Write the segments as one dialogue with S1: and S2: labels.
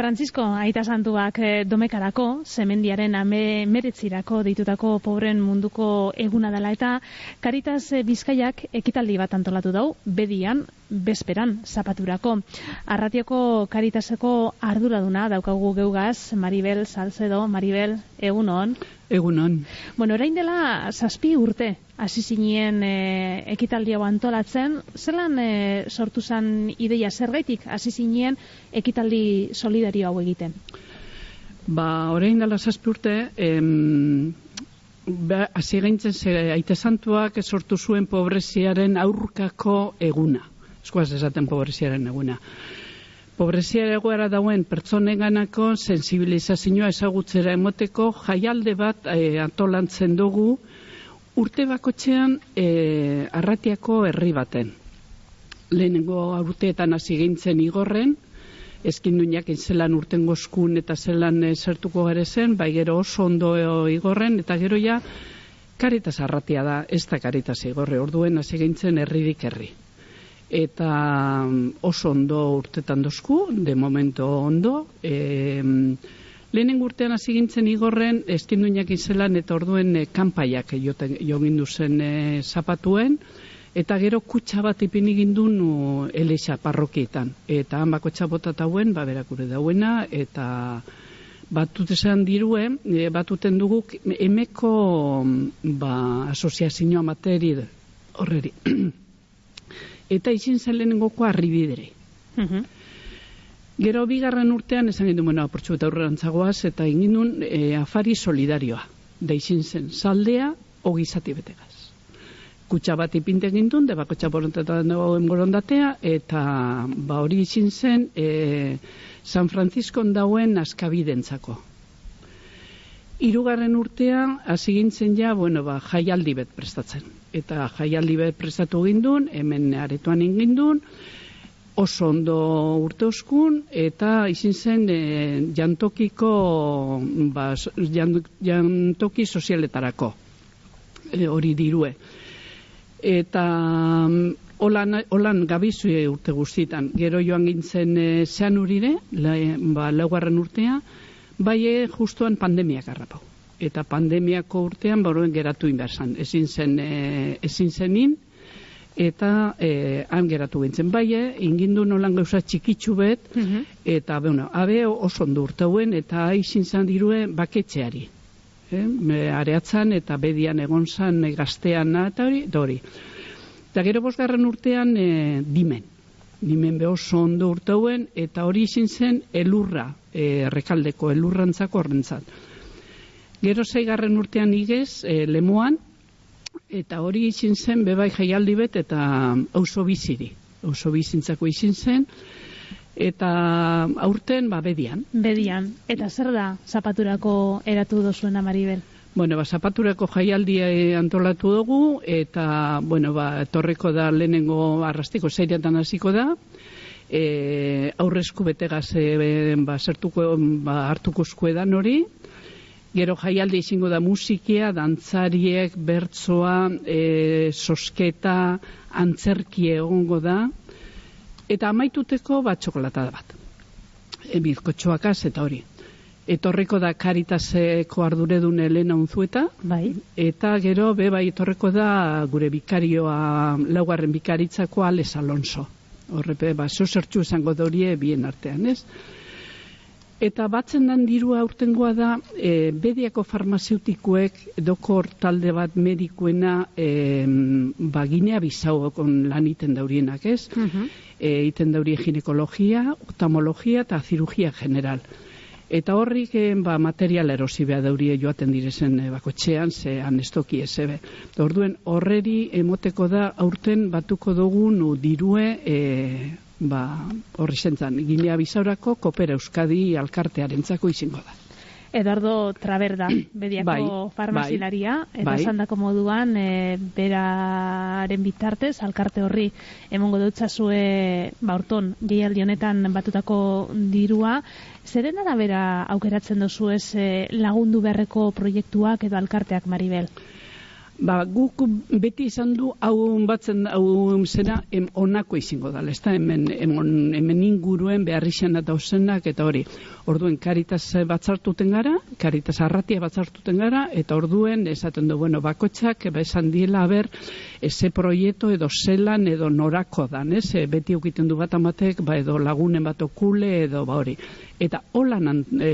S1: Francisco, aita santuak eh, domekarako, zemendiaren ame meretzirako deitutako pobren munduko eguna dela eta Karitas eh, Bizkaiak ekitaldi bat antolatu dau, bedian, bezperan, zapaturako. Arratioko Karitaseko arduraduna daukagu geugaz, Maribel Salcedo, Maribel, egunon.
S2: Egunon.
S1: Bueno, orain dela zazpi urte, hasi zinien e, ekitaldi hau antolatzen, zelan e, sortu zen ideia zergaitik hasi zinien ekitaldi solidario hau egiten?
S2: Ba, orain dela zazpi urte, em, ba, hasi gaintzen ze aite santuak sortu zuen pobreziaren aurkako eguna. Eskuaz esaten pobreziaren eguna. Pobrezia egoera dauen pertsoneganako sensibilizazioa ezagutzera emoteko jaialde bat e, antolantzen dugu urte bakotxean e, arratiako herri baten. Lehenengo urteetan hasi gintzen igorren, ezkin duinak zelan urten gozkun eta zelan zertuko gare zen, bai gero oso ondo igorren, eta gero ja karitas arratia da, ez da karitas igorre, orduen hasi gintzen herririk herri eta mm, oso ondo urtetan dozku, de momento ondo. E, lehenen urtean hasi gintzen igorren, eskinduinak izelan eta orduen e, kanpaiak jogin zen e, zapatuen, eta gero kutsa bat ipini gindun elexa parrokietan. Eta han bako txabotat hauen, ba, berakure dauena, eta batut dirue, e, batuten dugu emeko mm, ba, asoziazioa materi horreri. eta izin zen lehenengoko arribidere. Mhm. Gero bigarren urtean esan gindu, bueno, aportxu eta aurrerantzagoaz, eta egin duen e, afari solidarioa. Da izin zen, saldea, ogizati betegaz. Kutsa bat ipinte egin duen, debako txaporontetan borondatea, eta ba hori izin zen, e, San Francisco dauen askabidentzako. Hirugarren urtean hasi gintzen ja, bueno, ba, jaialdi bet prestatzen. Eta jaialdi bet prestatu gindun, hemen aretoan ingindun, oso ondo urte oskun, eta izin zen e, jantokiko, ba, jantoki sozialetarako e, hori dirue. Eta mm, holan, holan gabizu urte guztitan. Gero joan gintzen e, zean urire, la, ba, laugarren urtea, bai e, justuan pandemiak harrapau. Eta pandemiako urtean boroen geratu inbersan. Ezin zen, e, ezin zenin, eta e, han geratu gintzen. Bai, ingindu nolan gauza txikitsu bet, mhm. eta, bueno, abe oso ondo urtauen, eta aizin zan dirue baketxeari. E, areatzan, eta bedian egon zan, gaztean, eta hori, dori. Eta gero bosgarren urtean, e, dimen nimen beho ondo urtauen, eta hori izin zen elurra, e, rekaldeko elurrantzako horrentzat. Gero zeigarren urtean igez, e, lemoan, eta hori izin zen bebai jaialdi bet, eta auzo biziri. Auzo bizintzako izin zen, eta aurten, ba, bedian.
S1: Bedian. Eta zer da zapaturako eratu dozuena, Maribel?
S2: Bueno, ba, zapaturako jaialdia eh, antolatu dugu, eta, bueno, ba, torreko da lehenengo arrastiko zeiretan hasiko da, e, aurrezku betegaz e, ba, zertuko, ba, hartuko eskuedan hori, gero jaialdi izango da musikia, dantzariek, bertzoa, e, sosketa, antzerkie egongo da, eta amaituteko bat txokolata bat. E, bizkotxoakaz eta hori etorreko da karitaseko arduredun Elena Unzueta, bai. eta gero be bai etorreko da gure bikarioa laugarren bikaritzako Ales Alonso. Horrepe, ba, zo zertxu esango dorie bien artean, ez? Eta batzen dan dirua aurtengoa da, e, bediako farmazeutikoek dokor talde bat medikuena e, baginea bizau lan iten daurienak, ez? Uh -huh. e, iten daurie ginekologia, otamologia eta zirugia general. Eta horrik eh, ba, material erosi behar daurie joaten direzen e, bakotxean, ze anestoki ezebe. Orduen horreri emoteko da aurten batuko dugun dirue e, ba, horri zentzan. Ginea bizaurako kopera euskadi alkartearen zako izango da.
S1: Eduardo Traverda, bediako bai, farmazilaria, bai, eta bai. moduan, e, beraren bitartez, alkarte horri, emongo dutza zue, baurton, gehialdi honetan batutako dirua, zeren arabera aukeratzen dozu ez lagundu beharreko proiektuak edo alkarteak, Maribel?
S2: Ba, guk beti izan du hau batzen hau zera em, onako izango da, ez da hemen, hemen, hemen inguruen beharrixen eta osenak eta hori. Orduen karitas batzartuten gara, karitas arratia batzartuten gara, eta orduen esaten du, bueno, bakotxak, ba, esan diela, ber, eze proieto edo zelan edo norako dan, ez? E, beti ukiten du bat amatek, ba, edo lagunen bat okule edo ba hori. Eta holan an, e,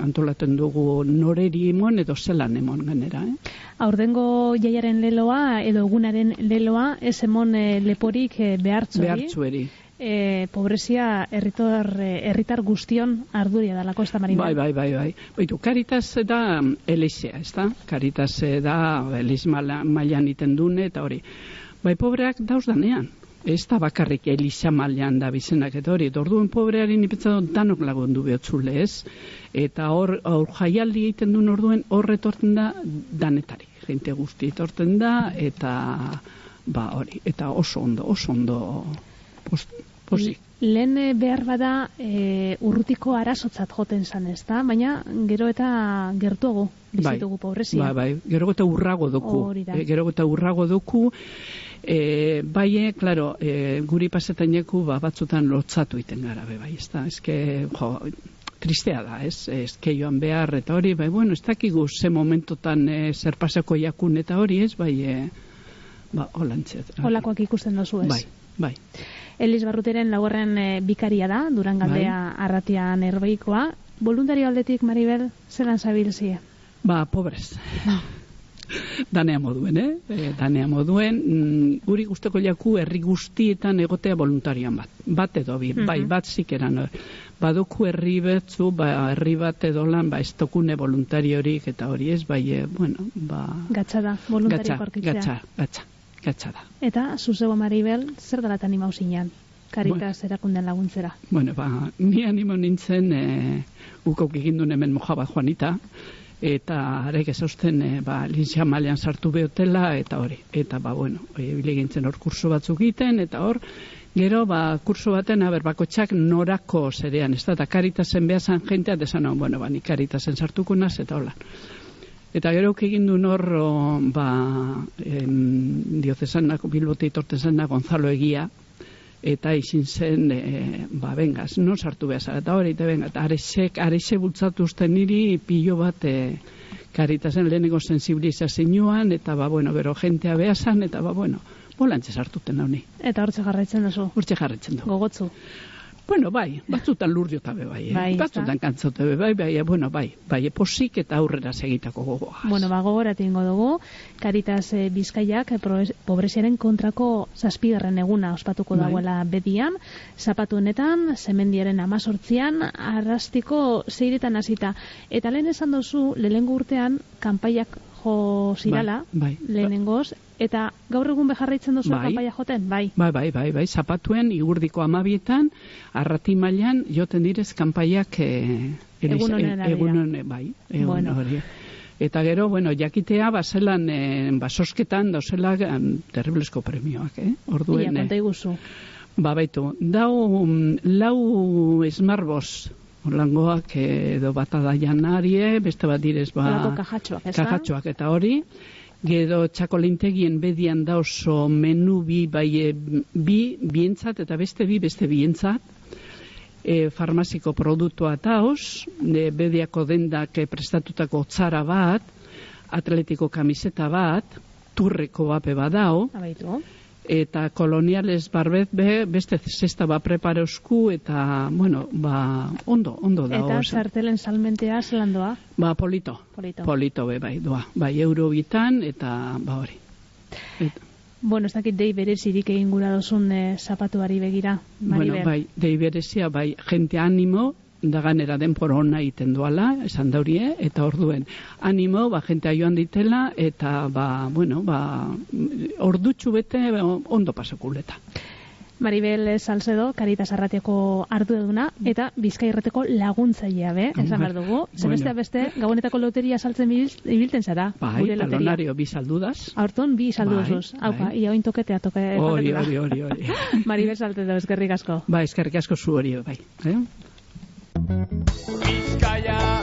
S2: antolaten dugu noreri emon edo zelan emon ganera, eh?
S1: Aurdengo jaiaren leloa edo egunaren leloa ez emon e, leporik e, behartzueri.
S2: Behartzueri.
S1: E, pobrezia herritar herritar guztion arduria dalako ez da marina.
S2: Bai, bai, bai, bai. Baitu, Caritas da elizea, ez da? Caritas da eliz mailan iten dune eta hori. Bai, pobreak dauz danean. Ez da bakarrik eliza mailan da bizenak eta hori. Orduen pobrearen ipetza danok lagundu behotzule, ez? Eta hor, hor jaialdi egiten duen orduen hor retorten da danetari. Gente guzti etorten da eta ba hori. Eta oso ondo, oso ondo post, posi.
S1: Lehen eh, behar bada e, urrutiko arazotzat joten zan ez da, baina gero eta gertuago bizitugu bai, pobrezia.
S2: Bai, bai, gero eta urrago doku. E, gero eta urrago doku. E, bai, klaro, e, guri pasetaneku ba, batzutan lotzatu iten gara, be, bai, ez da, ezke, jo, tristea da, ez, ezke joan behar eta hori, bai, bueno, ez dakigu ze momentotan e, zer pasako jakun eta hori, ez, bai, e, ba, holantziat.
S1: Holakoak ikusten dozu, ez?
S2: Bai, bai.
S1: Elis Barruteren laugarren e, bikaria da, Durangaldea bai. arratian erbeikoa. Voluntario aldetik, Maribel, zelan zabilzie?
S2: Ba, pobrez. Danea moduen, eh? E, danea moduen, mm, guri guzteko jaku herri guztietan egotea voluntarioan bat. Bat edo bi, bai, bat zikeran. Baduku herri betzu, ba, herri bat edo lan, ba, ez tokune voluntariorik eta hori ez, bai, e, bueno, ba...
S1: Gatsa da, voluntario parkitzea.
S2: Gatsa, gatsa gatsa da.
S1: Eta, zuzego Maribel, zer dalatan imau zinean? Karitas bueno, erakunden laguntzera.
S2: Bueno, ba, ni animo nintzen e, ukok egindun hemen mojabat joanita, eta arek ezausten e, ba, lintzia malean sartu behotela, eta hori. Eta, ba, bueno, e, bilegintzen hor kurso batzuk egiten, eta hor, gero, ba, kurso baten, aber, bako txak norako zerean, ez da, eta karitasen behazan jentea, desan, bueno, ba, ni karitasen sartuko naz, eta hola. Eta gero egin du nor, ba, em, diozesanak, itortezanak, Gonzalo Egia, eta izin zen, e, ba, bengaz, no sartu behar eta hori, eta benga, eta aresek, arese bultzatu uste niri, pilo bat, e, karitazen lehenengo sensibilizazioan, eta, ba, bueno, gero jentea behazan, eta, ba, bueno, bolantze sartuten hau
S1: Eta hortze jarraitzen duzu?
S2: Hortze jarraitzen du.
S1: Gogotzu?
S2: Bueno, bai, batzutan lurdio tabe bai, eh? bai batzutan kantzote bai, bai, bueno, bai, bai, posik eta aurrera segitako gogoa.
S1: Bueno, ba, gogora tingo dugu, Karitas e, Bizkaiak e, pobreziaren kontrako zazpigarren eguna ospatuko bai. dagoela bedian, zapatu honetan, semendiaren amazortzian, arrastiko zeiretan hasita. Eta lehen esan duzu, lehengo urtean, kanpaiak jo zirala, bai, bai. lehenengoz, eta gaur egun beharraitzen duzu bai, kanpaia joten, bai.
S2: Bai, bai, bai, bai, zapatuen igurdiko amabietan, arrati mailan joten direz kanpaiak e,
S1: egun honen
S2: e, bai, egun bueno. hori. Eta gero, bueno, jakitea, baselan, e, basosketan, dozela, terriblesko premioak, eh?
S1: Orduen, Ia, konta iguzu.
S2: Ba, baitu, dau, mm, lau esmarbos, Orlangoak edo bata da janarie, beste bat direz ba...
S1: kajatxoak,
S2: Kajatxoak eta hori. Gero txakolintegien bedian da oso menu bi, bai, e, bi, bientzat eta beste bi, beste bientzat. E, farmaziko produktua eta os, e, bediako dendak prestatutako txara bat, atletiko kamiseta bat, turreko bape badao.
S1: Abaitu
S2: eta koloniales barbet be, beste zesta ba prepareusku eta, bueno, ba, ondo, ondo da.
S1: Eta sartelen salmentea zelandoa?
S2: Ba, polito.
S1: Polito.
S2: Polito be, bai, doa. Bai, euro bitan eta, ba, hori.
S1: Eta. Bueno, ez dakit dei berezirik egin gura dozun eh, zapatuari begira.
S2: Bueno, bai, dei berezia, bai, gente animo, da ganera denpor ona egiten duala, esan daurie, eta orduen animo, ba, jentea joan ditela, eta, ba, bueno, ba, ordutxu bete ondo pasakuleta.
S1: Maribel Salcedo, Caritas Arratiako ardu eduna, eta Bizkairreteko laguntzailea, be, esan behar dugu. Bueno. beste, gabonetako loteria saltzen ibilten zara.
S2: Bai, talonario, bi saldudaz.
S1: Horton, bi saldudazuz. Bai, Haupa, bai. ia oin toketea toke.
S2: Hori, hori, hori.
S1: Maribel Salcedo, eskerrik asko.
S2: Ba, eskerrik asko zu hori, bai. Eh?
S3: Bizkaia,